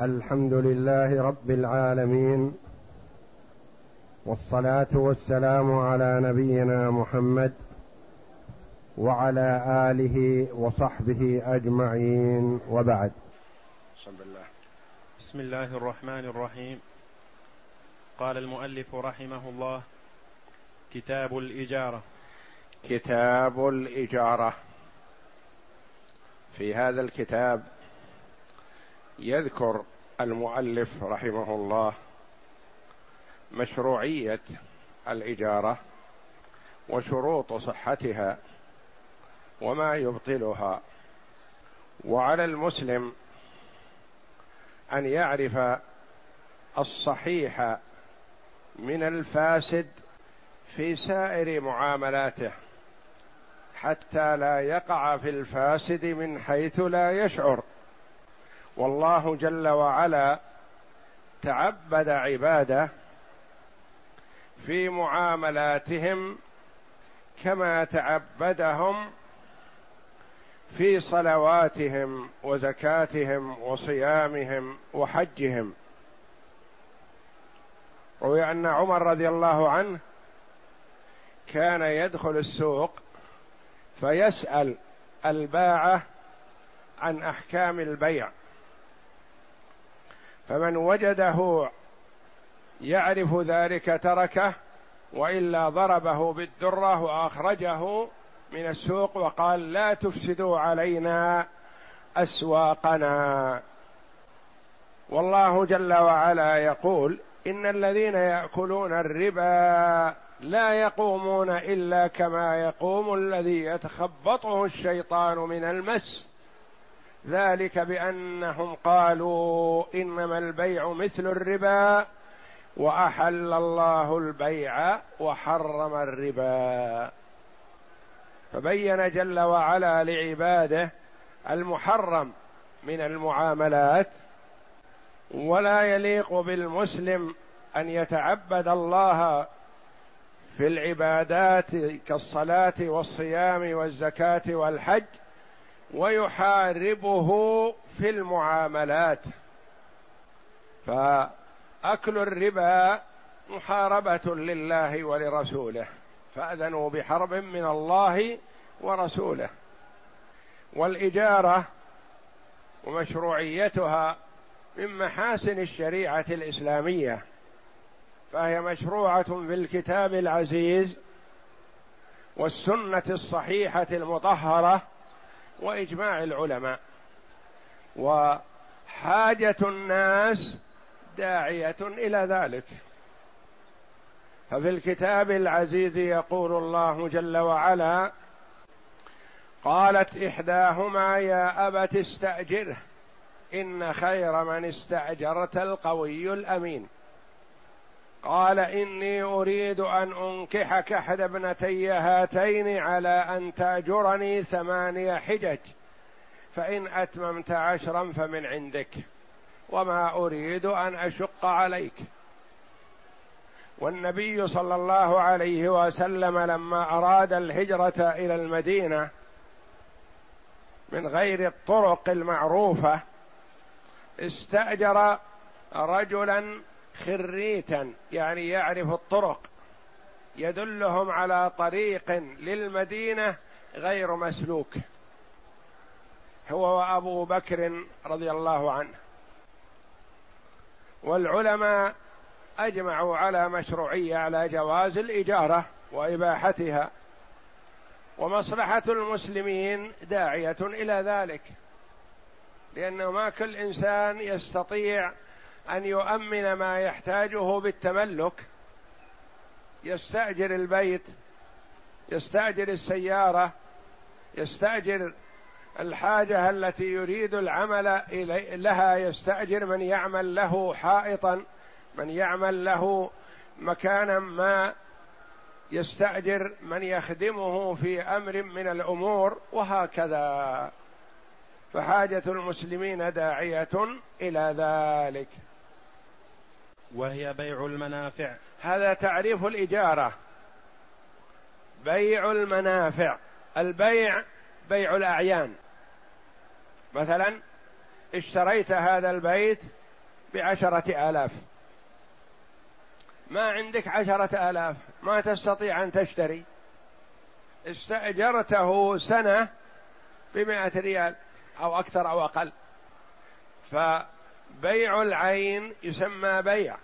الحمد لله رب العالمين والصلاة والسلام على نبينا محمد وعلى آله وصحبه أجمعين وبعد. بسم الله. بسم الله الرحمن الرحيم. قال المؤلف رحمه الله كتاب الإجارة. كتاب الإجارة. في هذا الكتاب يذكر المؤلف رحمه الله مشروعية الإجارة وشروط صحتها وما يبطلها وعلى المسلم أن يعرف الصحيح من الفاسد في سائر معاملاته حتى لا يقع في الفاسد من حيث لا يشعر. والله جل وعلا تعبد عباده في معاملاتهم كما تعبدهم في صلواتهم وزكاتهم وصيامهم وحجهم. روي أن عمر رضي الله عنه كان يدخل السوق فيسأل الباعة عن أحكام البيع. فمن وجده يعرف ذلك تركه وإلا ضربه بالدرة وأخرجه من السوق وقال لا تفسدوا علينا أسواقنا. والله جل وعلا يقول إن الذين يأكلون الربا لا يقومون إلا كما يقوم الذي يتخبطه الشيطان من المس. ذلك بأنهم قالوا إنما البيع مثل الربا وأحل الله البيع وحرم الربا. فبين جل وعلا لعباده المحرم من المعاملات ولا يليق بالمسلم أن يتعبد الله في العبادات كالصلاة والصيام والزكاة والحج ويحاربه في المعاملات. فأكل الربا محاربة لله ولرسوله. فأذنوا بحرب من الله ورسوله. والإجارة ومشروعيتها من محاسن الشريعة الإسلامية. فهي مشروعة في الكتاب العزيز والسنة الصحيحة المطهرة وإجماع العلماء. وحاجة الناس داعية إلى ذلك. ففي الكتاب العزيز يقول الله جل وعلا قالت إحداهما يا أبت استأجره إن خير من استأجرت القوي الأمين. قال إني أريد أن أنكحك أحد ابنتي هاتين على أن تأجرني ثماني حجج. فإن أتممت عشرا فمن عندك. وما أريد أن أشق عليك. والنبي صلى الله عليه وسلم لما أراد الهجرة إلى المدينة من غير الطرق المعروفة استأجر رجلا خريتا يعني يعرف الطرق. يدلهم على طريق للمدينة غير مسلوك. هو وأبو بكر رضي الله عنه. والعلماء أجمعوا على مشروعية على جواز الإجارة وإباحتها. ومصلحة المسلمين داعية إلى ذلك. لأنه ما كل إنسان يستطيع أن يؤمن ما يحتاجه بالتملك. يستأجر البيت يستأجر السيارة يستأجر الحاجة التي يريد العمل لها يستأجر من يعمل له حائطا من يعمل له مكانا ما يستأجر من يخدمه في أمر من الأمور وهكذا. فحاجة المسلمين داعية إلى ذلك. وهي بيع المنافع. هذا تعريف الإجارة. بيع المنافع. البيع بيع الأعيان. مثلا اشتريت هذا البيت بعشرة آلاف. ما عندك عشرة آلاف. ما تستطيع أن تشتري. استأجرته سنة بمائة ريال أو أكثر أو أقل. فبيع العين يسمى بيع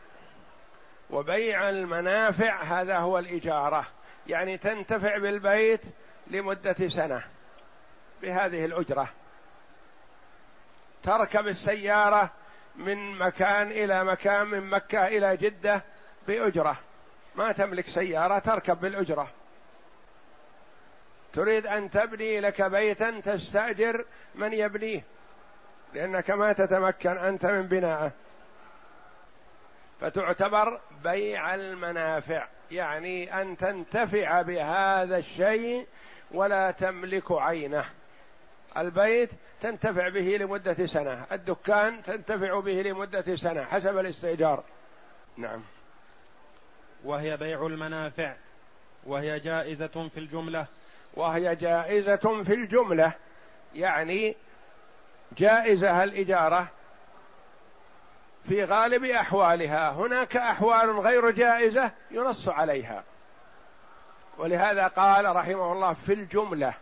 وبيع المنافع هذا هو الإجارة يعني تنتفع بالبيت لمدة سنة بهذه الأجرة. تركب السيارة من مكان إلى مكان من مكة إلى جدة بأجرة. ما تملك سيارة تركب بالأجرة. تريد أن تبني لك بيتا تستأجر من يبنيه. لأنك ما تتمكن أنت من بنائه فتعتبر بيع المنافع يعني أن تنتفع بهذا الشيء ولا تملك عينه. البيت تنتفع به لمدة سنة الدكان تنتفع به لمدة سنة حسب الاستئجار. نعم. وهي بيع المنافع وهي جائزة في الجملة. وهي جائزة في الجملة يعني جائزة الإجارة في غالب أحوالها. هناك أحوال غير جائزة ينص عليها. ولهذا قال رحمه الله في الجملة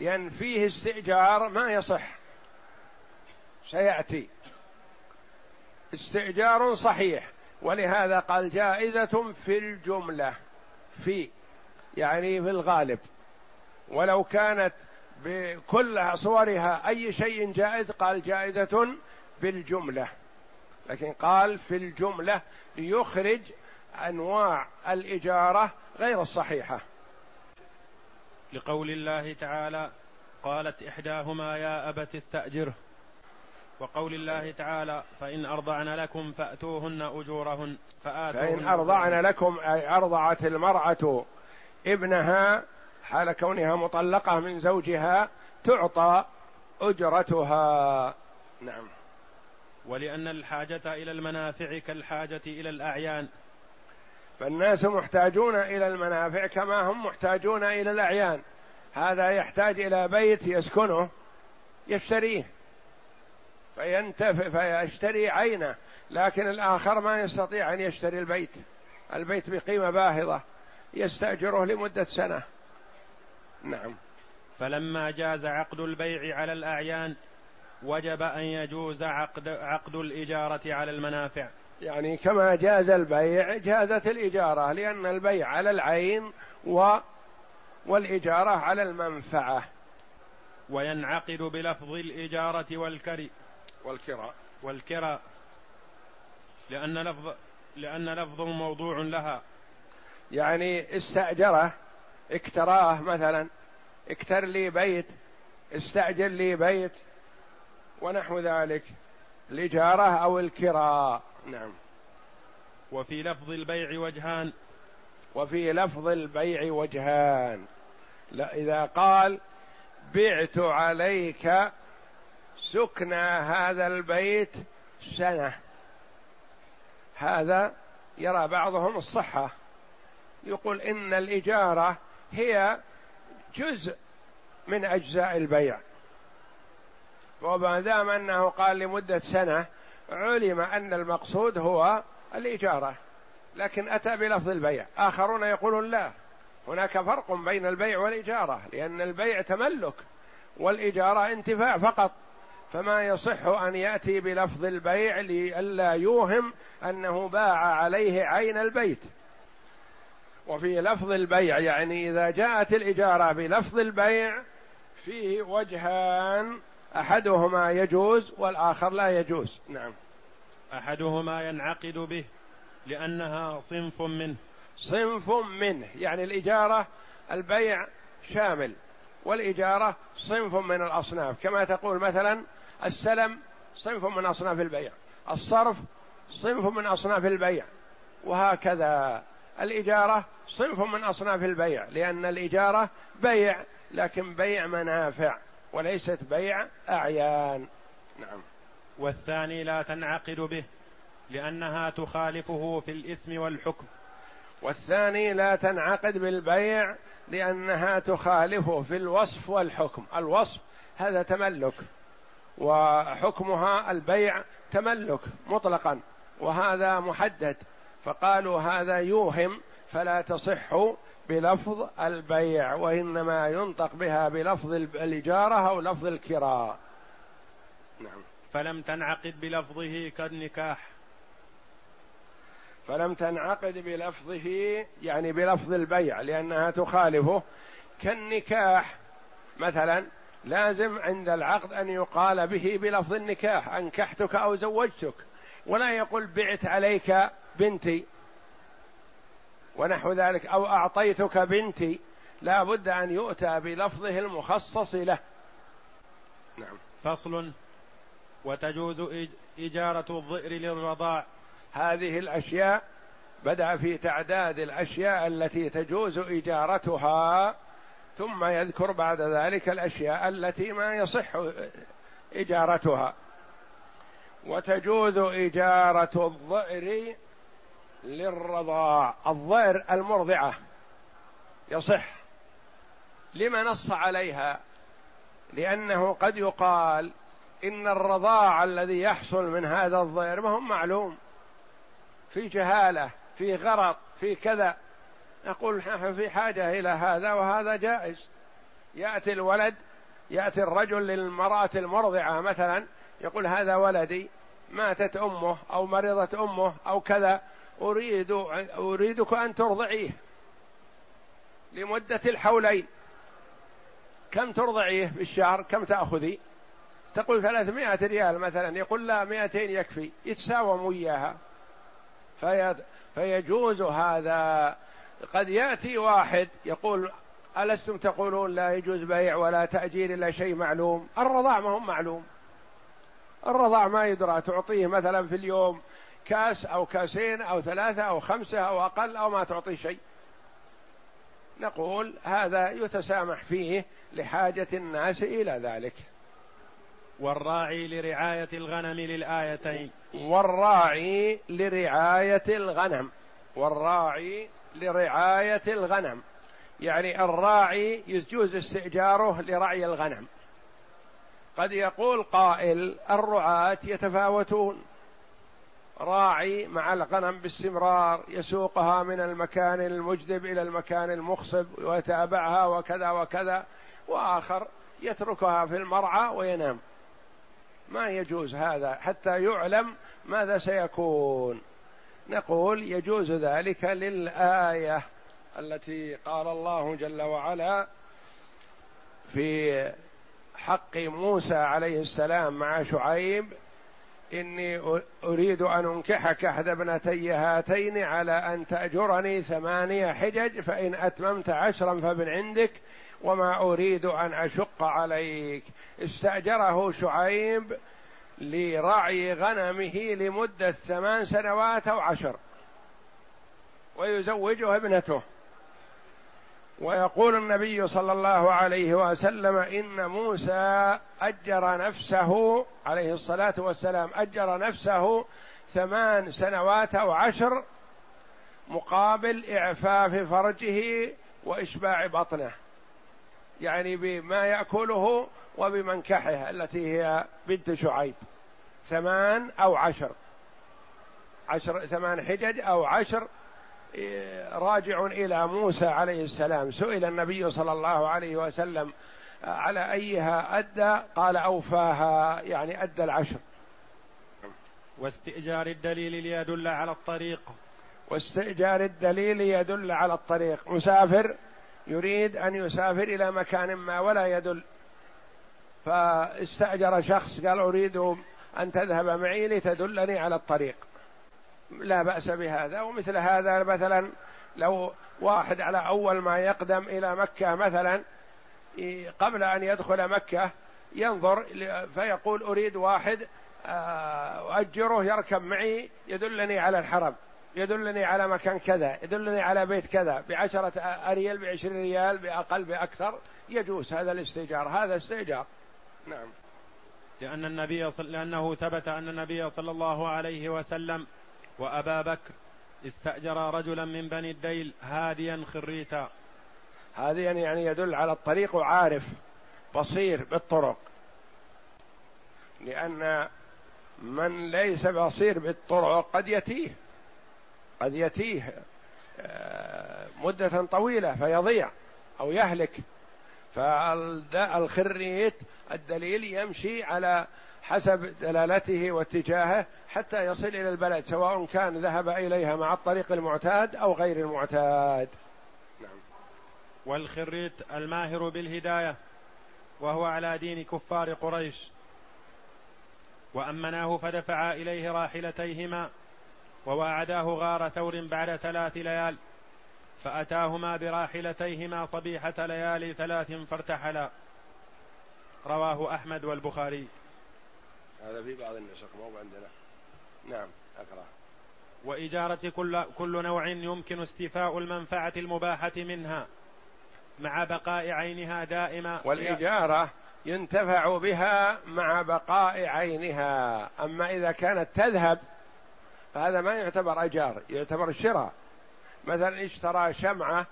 لأن فيه استئجار ما يصح. سيأتي. استئجار صحيح. ولهذا قال جائزة في الجملة في يعني في الغالب. ولو كانت بكل صورها أي شيء جائز؟ قال جائزة بالجملة. لكن قال في الجملة ليخرج أنواع الإجارة غير الصحيحة. لقول الله تعالى قالت إحداهما يا أبت استأجره وقول الله تعالى فإن أرضعن لكم فأتوهن أجورهن. فآتوهن فإن أرضعن لكم أي أرضعت المرأة ابنها حال كونها مطلقة من زوجها تعطى أجرتها. نعم. ولأن الحاجة إلى المنافع كالحاجة إلى الأعيان. فالناس محتاجون إلى المنافع كما هم محتاجون إلى الأعيان. هذا يحتاج إلى بيت يسكنه يشتريه فينتفع فيشتري عينه لكن الآخر ما يستطيع أن يشتري البيت. البيت بقيمة باهظة يستأجره لمدة سنة. نعم. فلما جاز عقد البيع على الأعيان وجب أن يجوز عقد عقد الإجارة على المنافع. يعني كما جاز البيع جازت الإجارة لأن البيع على العين و والإجارة على المنفعة. وينعقد بلفظ الإجارة والكري. والكراء. والكراء. لأن لفظ لأن لفظه موضوع لها. يعني استأجره اكتراه مثلا أكتر لي بيت استأجر لي بيت ونحو ذلك الإجارة أو الكراء. نعم. وفي لفظ البيع وجهان. وفي لفظ البيع وجهان. لا إذا قال بعت عليك سكن هذا البيت سنة. هذا يرى بعضهم الصحة. يقول إن الإجارة هي جزء من أجزاء البيع. وما دام أنه قال لمدة سنة علم أن المقصود هو الإجارة لكن أتى بلفظ البيع. آخرون يقولون لا. هناك فرق بين البيع والإجارة لأن البيع تملك والإجارة انتفاع فقط. فما يصح أن يأتي بلفظ البيع لئلا يوهم أنه باع عليه عين البيت. وفي لفظ البيع يعني إذا جاءت الإجارة بلفظ البيع فيه وجهان أحدهما يجوز والآخر لا يجوز. نعم. أحدهما ينعقد به لأنها صنف منه. صنف منه يعني الإجارة البيع شامل والإجارة صنف من الأصناف. كما تقول مثلا السلم صنف من أصناف البيع الصرف صنف من أصناف البيع وهكذا. الإجارة صنف من أصناف البيع لأن الإجارة بيع لكن بيع منافع وليست بيع أعيان. نعم. والثاني لا تنعقد به لأنها تخالفه في الإثم والحكم. والثاني لا تنعقد بالبيع لأنها تخالفه في الوصف والحكم. الوصف هذا تملك وحكمها البيع تملك مطلقا وهذا محدد. فقالوا هذا يوهم فلا تصح بلفظ البيع وإنما ينطق بها بلفظ الإجارة أو لفظ الكراء. نعم. فلم تنعقد بلفظه كالنكاح. فلم تنعقد بلفظه يعني بلفظ البيع لأنها تخالفه. كالنكاح مثلا لازم عند العقد أن يقال به بلفظ النكاح أنكحتك أو زوجتك ولا يقول بعت عليك بنتي ونحو ذلك أو أعطيتك بنتي لا بد أن يؤتى بلفظه المخصص له. نعم. فصل. وتجوز إجارة الظئر للرضاع. هذه الأشياء بدأ في تعداد الأشياء التي تجوز إجارتها ثم يذكر بعد ذلك الأشياء التي ما يصح إجارتها. وتجوز إجارة الظئر للرضاع الظئر المرضعة يصح. لما نص عليها؟ لأنه قد يقال إن الرضاع الذي يحصل من هذا الظئر ما هو معلوم. في جهالة في غرض في كذا. نقول نحن في حاجة إلى هذا وهذا جائز. يأتي الولد يأتي الرجل للمرأة المرضعة مثلا يقول هذا ولدي ماتت أمه أو مرضت أمه أو كذا. أريد أريدك أن ترضعيه لمدة الحولين. كم ترضعيه بالشهر؟ كم تأخذي؟ تقول ثلاثمائة ريال مثلا يقول لا مائتين يكفي. يتساوم وياها. في فيجوز هذا. قد يأتي واحد يقول ألستم تقولون لا يجوز بيع ولا تأجير إلا شيء معلوم؟ الرضاع ما هو معلوم. الرضاع ما يدرى تعطيه مثلا في اليوم كاس أو كاسين أو ثلاثة أو خمسة أو أقل أو ما تعطيه شيء. نقول هذا يتسامح فيه لحاجة الناس إلى ذلك. والراعي لرعاية الغنم للآيتين. والراعي لرعاية الغنم. والراعي لرعاية الغنم. يعني الراعي يجوز استئجاره لرعي الغنم. قد يقول قائل الرعاة يتفاوتون. راعي مع الغنم باستمرار يسوقها من المكان المجدب إلى المكان المخصب ويتابعها وكذا وكذا وآخر يتركها في المرعى وينام. ما يجوز هذا حتى يعلم ماذا سيكون. نقول يجوز ذلك للآية التي قال الله جل وعلا في حق موسى عليه السلام مع شعيب إني أريد أن أنكحك أحد ابنتي هاتين على أن تأجرني ثمانية حجج فإن أتممت عشرا فمن عندك وما أريد أن أشق عليك. استأجره شعيب لرعي غنمه لمدة ثمان سنوات أو عشر ويزوجه ابنته. ويقول النبي صلى الله عليه وسلم إن موسى أجر نفسه عليه الصلاة والسلام أجر نفسه ثمان سنوات أو عشر مقابل إعفاف فرجه وإشباع بطنه يعني بما يأكله وبمنكحه التي هي بنت شعيب ثمان أو عشر عشر ثمان حجج أو عشر راجع إلى موسى عليه السلام. سئل النبي صلى الله عليه وسلم على أيها أدى؟ قال أوفاها يعني أدى العشر. واستئجار الدليل ليدل على الطريق. واستئجار الدليل يدل على الطريق. مسافر يريد أن يسافر إلى مكان ما ولا يدل. فاستأجر شخص قال أريد أن تذهب معي لتدلني على الطريق. لا بأس بهذا ومثل هذا مثلا لو واحد على أول ما يقدم إلى مكة مثلا قبل أن يدخل مكة ينظر فيقول أريد واحد آه، أؤجره يركب معي يدلني على الحرم يدلني على مكان كذا يدلني على بيت كذا بعشرة أريال بعشرين ريال بأقل بأكثر يجوز هذا الاستئجار هذا استئجار. نعم. لأن النبي صل... لأنه ثبت أن النبي صلى الله عليه وسلم وأبا بكر استأجر رجلا من بني الديل هاديا خريتا. هاديا يعني يدل على الطريق وعارف بصير بالطرق. لأن من ليس بصير بالطرق قد يتيه قد يتيه آه، مدة طويلة فيضيع أو يهلك. فالخريت الدليل يمشي على حسب دلالته واتجاهه حتى يصل إلى البلد سواء كان ذهب إليها مع الطريق المعتاد أو غير المعتاد. نعم. والخريت الماهر بالهداية وهو على دين كفار قريش. وأمناه فدفعا إليه راحلتيهما وواعداه غار ثور بعد ثلاث ليال فأتاهما براحلتيهما صبيحة ليالي ثلاث فارتحلا. رواه أحمد والبخاري. هذا في بعض النسخ مو عندنا. نعم أقرأ. وإجارة كل, كل نوع يمكن استيفاء المنفعة المباحة منها مع بقاء عينها دائما. والإجارة ينتفع بها مع بقاء عينها. أما إذا كانت تذهب فهذا ما يعتبر أجار يعتبر شراء. مثلا اشترى شمعة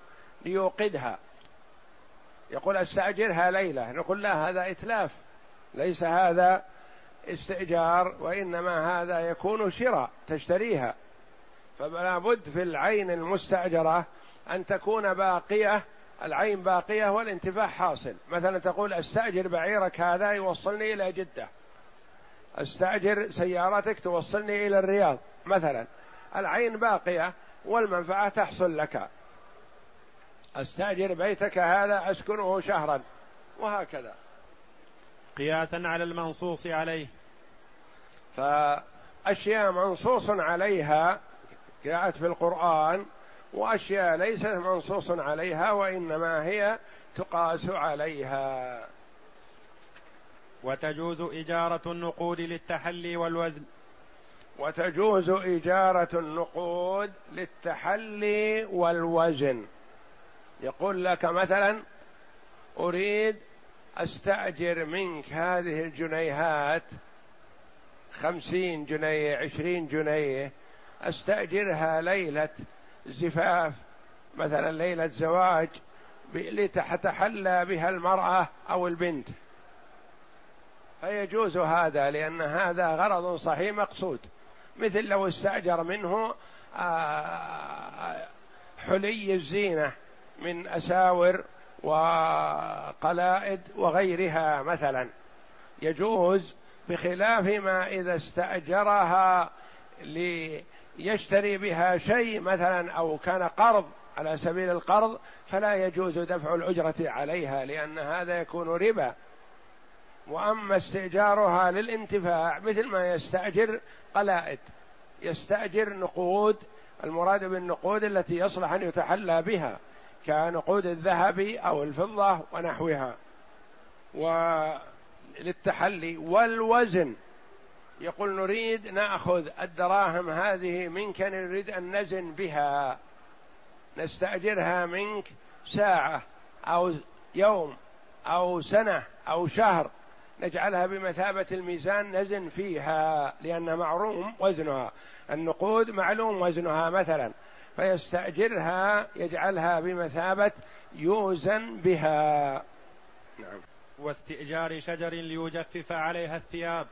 ليوقدها. يقول أستأجرها ليلة نقول لا هذا إتلاف ليس هذا استئجار وإنما هذا يكون شراء تشتريها. فلا بد في العين المستأجرة أن تكون باقية العين باقية والانتفاع حاصل. مثلا تقول أستأجر بعيرك هذا يوصلني إلى جدة. أستأجر سيارتك توصلني إلى الرياض. مثلا العين باقية والمنفعة تحصل لك. أستأجر بيتك هذا أسكنه شهرا. وهكذا. قياسا على المنصوص عليه. فأشياء منصوص عليها جاءت في القرآن وأشياء ليست منصوص عليها وإنما هي تقاس عليها. وتجوز إجارة النقود للتحلي والوزن. وتجوز إجارة النقود للتحلي والوزن. يقول لك مثلا أريد أستأجر منك هذه الجنيهات خمسين جنيه عشرين جنيه. أستأجرها ليلة زفاف مثلا ليلة زواج لتتحلى بها المرأة أو البنت. فيجوز هذا لأن هذا غرض صحيح مقصود. مثل لو استأجر منه حلي الزينة من أساور وقلائد وغيرها مثلا. يجوز بخلاف ما إذا استأجرها ليشتري بها شيء مثلا أو كان قرض على سبيل القرض فلا يجوز دفع الأجرة عليها لأن هذا يكون ربا. وأما استئجارها للانتفاع مثل ما يستأجر قلائد. يستأجر نقود المراد بالنقود التي يصلح أن يتحلى بها كنقود الذهب أو الفضة ونحوها. وللتحلي والوزن. يقول نريد ناخذ الدراهم هذه منك نريد أن نزن بها. نستأجرها منك ساعة أو يوم أو سنة أو شهر. نجعلها بمثابة الميزان نزن فيها لأن معروم وزنها. النقود معلوم وزنها مثلا. فيستأجرها يجعلها بمثابة يوزن بها. نعم. واستئجار شجر ليجفف عليها الثياب.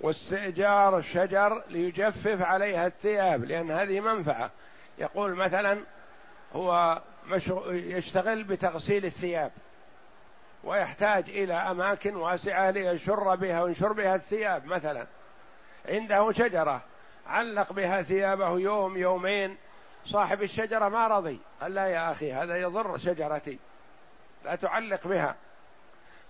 واستئجار الشجر ليجفف عليها الثياب لأن هذه منفعة. يقول مثلا هو يشتغل بتغسيل الثياب ويحتاج إلى أماكن واسعة ليشر بها وينشر بها الثياب. مثلا عنده شجرة علق بها ثيابه يوم يومين صاحب الشجرة ما رضي. قال لا يا أخي هذا يضر شجرتي لا تعلق بها.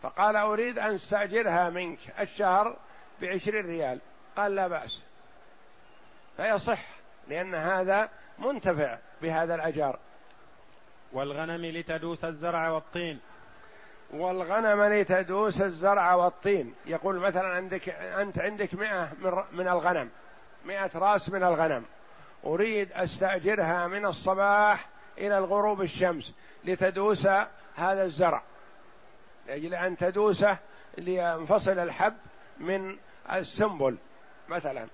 فقال أريد أن أستأجرها منك الشهر بعشرين ريال. قال لا بأس. فيصح لأن هذا منتفع بهذا الأجار والغنم لتدوس الزرع والطين. والغنم لتدوس الزرع والطين. يقول مثلا عندك أنت عندك مئة من الغنم مئة راس من الغنم. أريد أستأجرها من الصباح إلى الغروب الشمس لتدوس هذا الزرع. لأجل أن تدوسه لينفصل الحب من السنبل مثلا.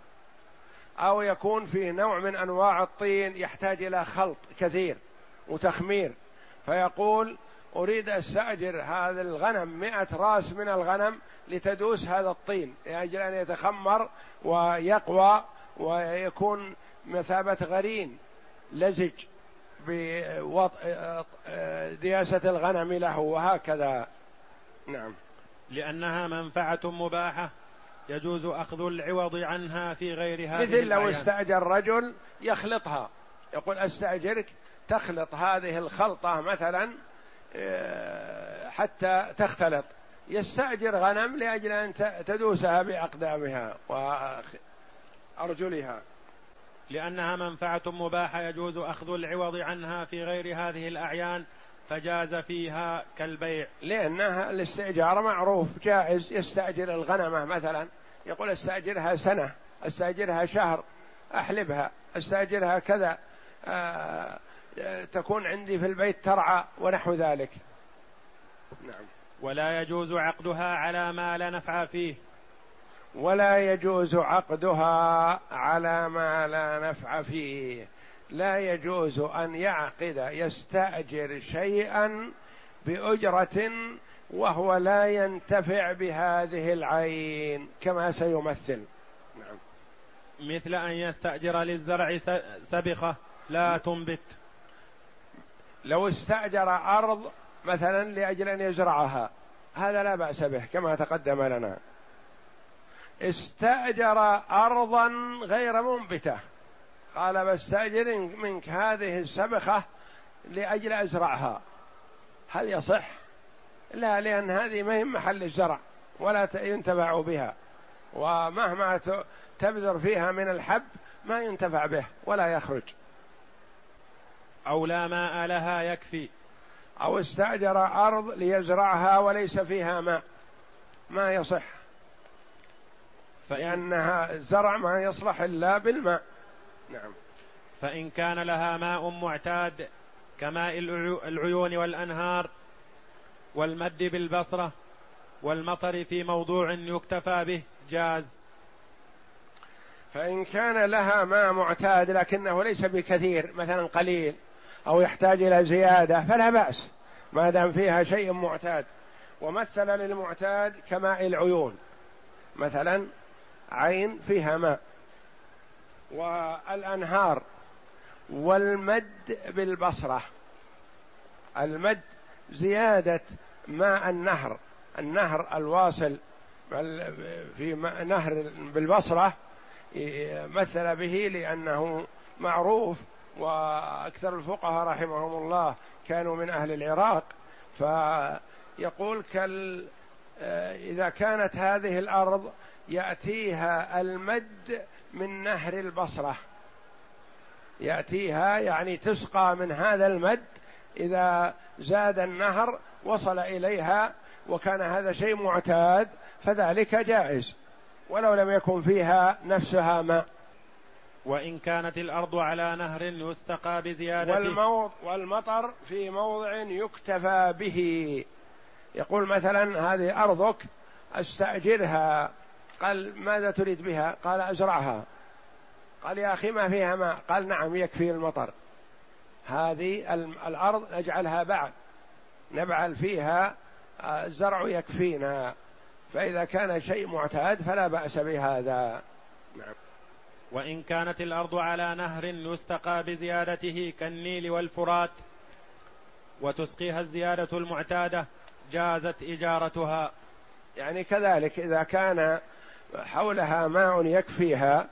أو يكون فيه نوع من أنواع الطين يحتاج إلى خلط كثير وتخمير. فيقول أريد أستأجر هذا الغنم مئة راس من الغنم لتدوس هذا الطين لأجل أن يتخمر ويقوى ويكون مثابة غرين لزج بدياسة الغنم له وهكذا. نعم. لأنها منفعة مباحة يجوز أخذ العوض عنها في غير هذه مثل لو استأجر رجل يخلطها. يقول أستأجرك تخلط هذه الخلطة مثلا آه، حتى تختلط. يستأجر غنم لأجل أن تدوسها بأقدامها وأرجلها. لأنها منفعة مباحة يجوز أخذ العوض عنها في غير هذه الأعيان فجاز فيها كالبيع. لأنها الاستئجار معروف جائز يستأجر الغنمة مثلا. يقول استأجرها سنة استأجرها شهر أحلبها استأجرها كذا. آه تكون عندي في البيت ترعى ونحو ذلك. نعم. ولا يجوز عقدها على ما لا نفع فيه. ولا يجوز عقدها على ما لا نفع فيه. لا يجوز أن يعقد يستأجر شيئا بأجرة وهو لا ينتفع بهذه العين كما سيمثل. نعم. مثل أن يستأجر للزرع سبخة لا تنبت. لو استأجر أرض مثلا لأجل أن يزرعها هذا لا بأس به كما تقدم لنا. استأجر ارضا غير منبتة. قال بستأجر منك هذه السبخة لأجل أزرعها. هل يصح؟ لا لأن هذه ما هي محل الزرع ولا ينتفع بها. ومهما تبذر فيها من الحب ما ينتفع به ولا يخرج. أو لا ماء لها يكفي. أو استأجر أرض ليزرعها وليس فيها ماء. ما يصح. فإنها الزرع ما يصلح إلا بالماء. نعم. فإن كان لها ماء معتاد كماء العيون والأنهار والمد بالبصرة والمطر في موضوع يكتفى به جاز. فإن كان لها ماء معتاد لكنه ليس بكثير مثلا قليل أو يحتاج إلى زيادة فلا بأس. ما دام فيها شيء معتاد. ومثل للمعتاد كماء العيون. مثلا عين فيها ماء. والأنهار والمد بالبصرة. المد زيادة ماء النهر. النهر الواصل في نهر بالبصرة مثل به لأنه معروف وأكثر الفقهاء رحمهم الله كانوا من أهل العراق. فيقول كال آه، إذا كانت هذه الأرض يأتيها المد من نهر البصرة. يأتيها يعني تسقى من هذا المد إذا زاد النهر وصل إليها وكان هذا شيء معتاد فذلك جائز. ولو لم يكن فيها نفسها ماء وإن كانت الأرض على نهر يستقى بزيادته والموض والمطر في موضع يكتفى به. يقول مثلا هذه أرضك أستأجرها. قال ماذا تريد بها؟ قال أزرعها. قال يا أخي ما فيها ماء. قال نعم يكفي المطر. هذه الأرض نجعلها بعد. نبعل فيها الزرع يكفينا. فإذا كان شيء معتاد فلا بأس بهذا. نعم. وإن كانت الأرض على نهر يستقى بزيادته كالنيل والفرات وتسقيها الزيادة المعتادة جازت إجارتها. يعني كذلك إذا كان حولها ماء يكفيها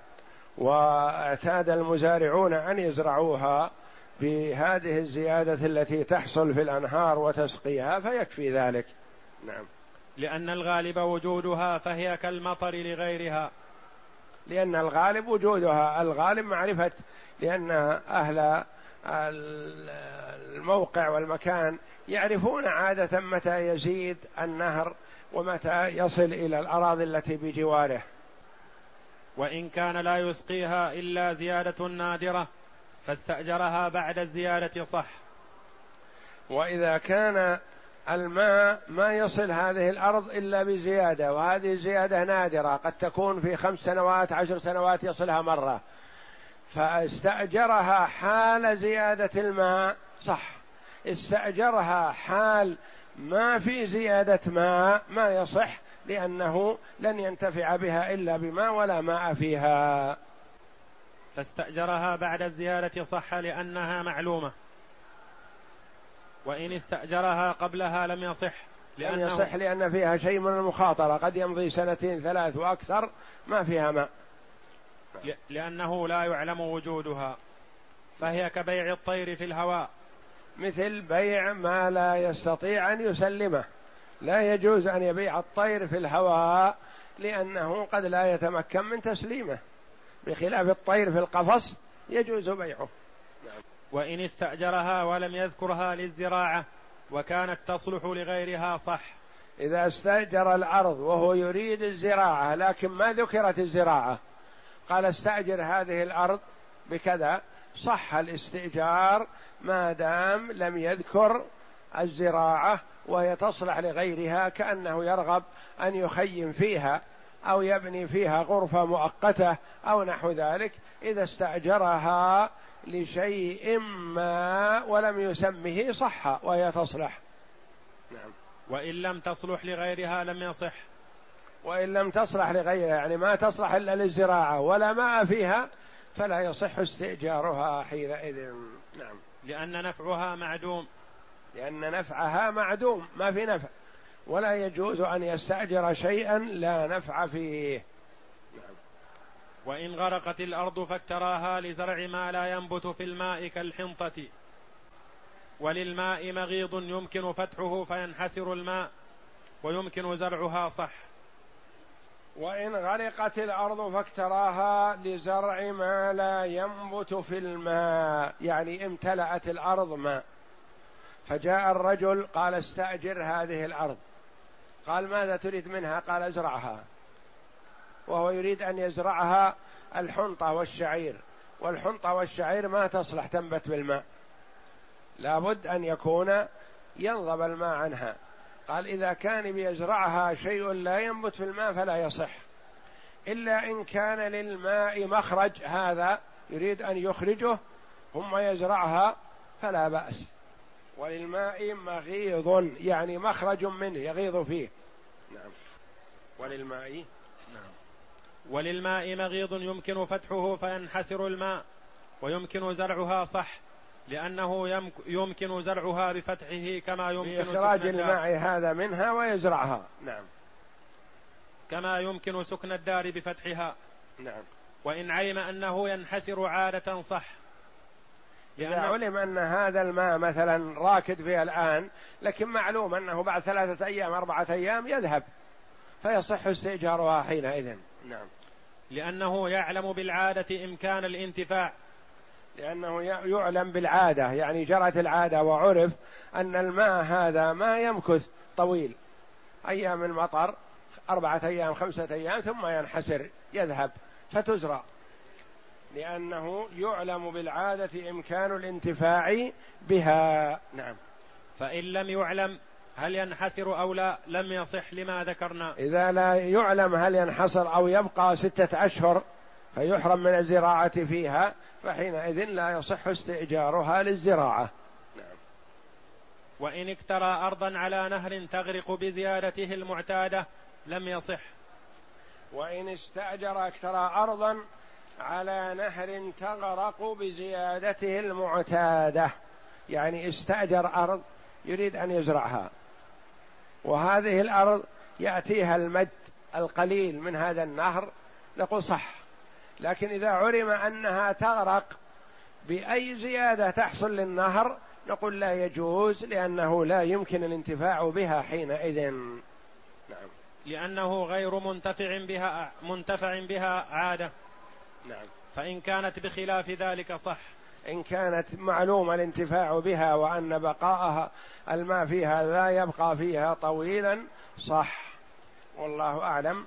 واعتاد المزارعون أن يزرعوها بهذه الزيادة التي تحصل في الأنهار وتسقيها فيكفي ذلك. نعم. لأن الغالب وجودها فهي كالمطر لغيرها. لأن الغالب وجودها الغالب معرفة لأن أهل الموقع والمكان يعرفون عادة متى يزيد النهر ومتى يصل إلى الأراضي التي بجواره. وإن كان لا يسقيها إلا زيادة نادرة فاستأجرها بعد الزيادة صح. وإذا كان الماء ما يصل هذه الأرض إلا بزيادة وهذه الزيادة نادرة قد تكون في خمس سنوات عشر سنوات يصلها مرة. فاستأجرها حال زيادة الماء صح. استأجرها حال ما في زيادة ماء ما يصح لأنه لن ينتفع بها إلا بماء ولا ماء فيها. فاستأجرها بعد الزيادة صح لأنها معلومة. وإن استأجرها قبلها لم يصح لأنه لم يصح لأن فيها شيء من المخاطرة. قد يمضي سنتين ثلاث وأكثر ما فيها ماء. لأنه لا يعلم وجودها. فهي كبيع الطير في الهواء. مثل بيع ما لا يستطيع أن يسلمه. لا يجوز أن يبيع الطير في الهواء لأنه قد لا يتمكن من تسليمه. بخلاف الطير في القفص يجوز بيعه. وإن استأجرها ولم يذكرها للزراعة وكانت تصلح لغيرها صح. إذا استأجر الأرض وهو يريد الزراعة لكن ما ذكرت الزراعة قال استأجر هذه الأرض بكذا صح الاستئجار ما دام لم يذكر الزراعة وهي تصلح لغيرها كأنه يرغب أن يخيم فيها أو يبني فيها غرفة مؤقتة أو نحو ذلك إذا استأجرها لشيء ما ولم يسمه صح وهي تصلح. نعم. وإن لم تصلح لغيرها لم يصح. وإن لم تصلح لغيرها يعني ما تصلح إلا للزراعة ولا ماء فيها فلا يصح استئجارها حينئذ. نعم. لأن نفعها معدوم. لأن نفعها معدوم ما في نفع. ولا يجوز أن يستأجر شيئا لا نفع فيه. نعم. وإن غرقت الأرض فاكتراها لزرع ما لا ينبت في الماء كالحنطة. وللماء مغيض يمكن فتحه فينحسر الماء ويمكن زرعها صح. وإن غرقت الأرض فاكتراها لزرع ما لا ينبت في الماء يعني امتلأت الأرض ماء. فجاء الرجل قال استأجر هذه الأرض. قال ماذا تريد منها؟ قال ازرعها. وهو يريد أن يزرعها الحنطة والشعير. والحنطة والشعير ما تصلح تنبت بالماء. لابد أن يكون ينضب الماء عنها. قال إذا كان بيزرعها شيء لا ينبت في الماء فلا يصح. إلا إن كان للماء مخرج هذا يريد أن يخرجه ثم يزرعها فلا بأس. وللماء مغيض يعني مخرج منه يغيض فيه. نعم. وللماء؟ نعم. وللماء مغيض يمكن فتحه فينحسر الماء ويمكن زرعها صح. لأنه يمكن زرعها بفتحه كما يمكن بإخراج الماء هذا منها ويزرعها. نعم. كما يمكن سكن الدار بفتحها. نعم. وإن علم أنه ينحسر عادة صح. إذا علم أن هذا الماء مثلا راكد فيه الآن لكن معلوم أنه بعد ثلاثة أيام أربعة أيام يذهب. فيصح استئجارها حينئذ. نعم. لأنه يعلم بالعادة إمكان الانتفاع. لأنه يعلم بالعادة يعني جرت العادة وعرف أن الماء هذا ما يمكث طويل. أيام المطر أربعة أيام خمسة أيام ثم ينحسر يذهب فتزرع لأنه يعلم بالعادة إمكان الانتفاع بها. نعم. فإن لم يعلم هل ينحسر أو لا لم يصح لما ذكرنا. إذا لا يعلم هل ينحصر أو يبقى ستة أشهر فيحرم من الزراعة فيها فحينئذ لا يصح استئجارها للزراعة. نعم. وإن اكترى أرضا على نهر تغرق بزيادته المعتادة لم يصح. وإن استأجر اكترى أرضا على نهر تغرق بزيادته المعتادة. يعني استأجر أرض يريد أن يزرعها. وهذه الأرض يأتيها المد القليل من هذا النهر نقول صح. لكن إذا علم أنها تغرق بأي زيادة تحصل للنهر نقول لا يجوز لأنه لا يمكن الانتفاع بها حينئذ. نعم. لأنه غير منتفع بها منتفع بها عادة. نعم. فإن كانت بخلاف ذلك صح. إن كانت معلومة الانتفاع بها وأن بقاءها الماء فيها لا يبقى فيها طويلا صح. والله أعلم.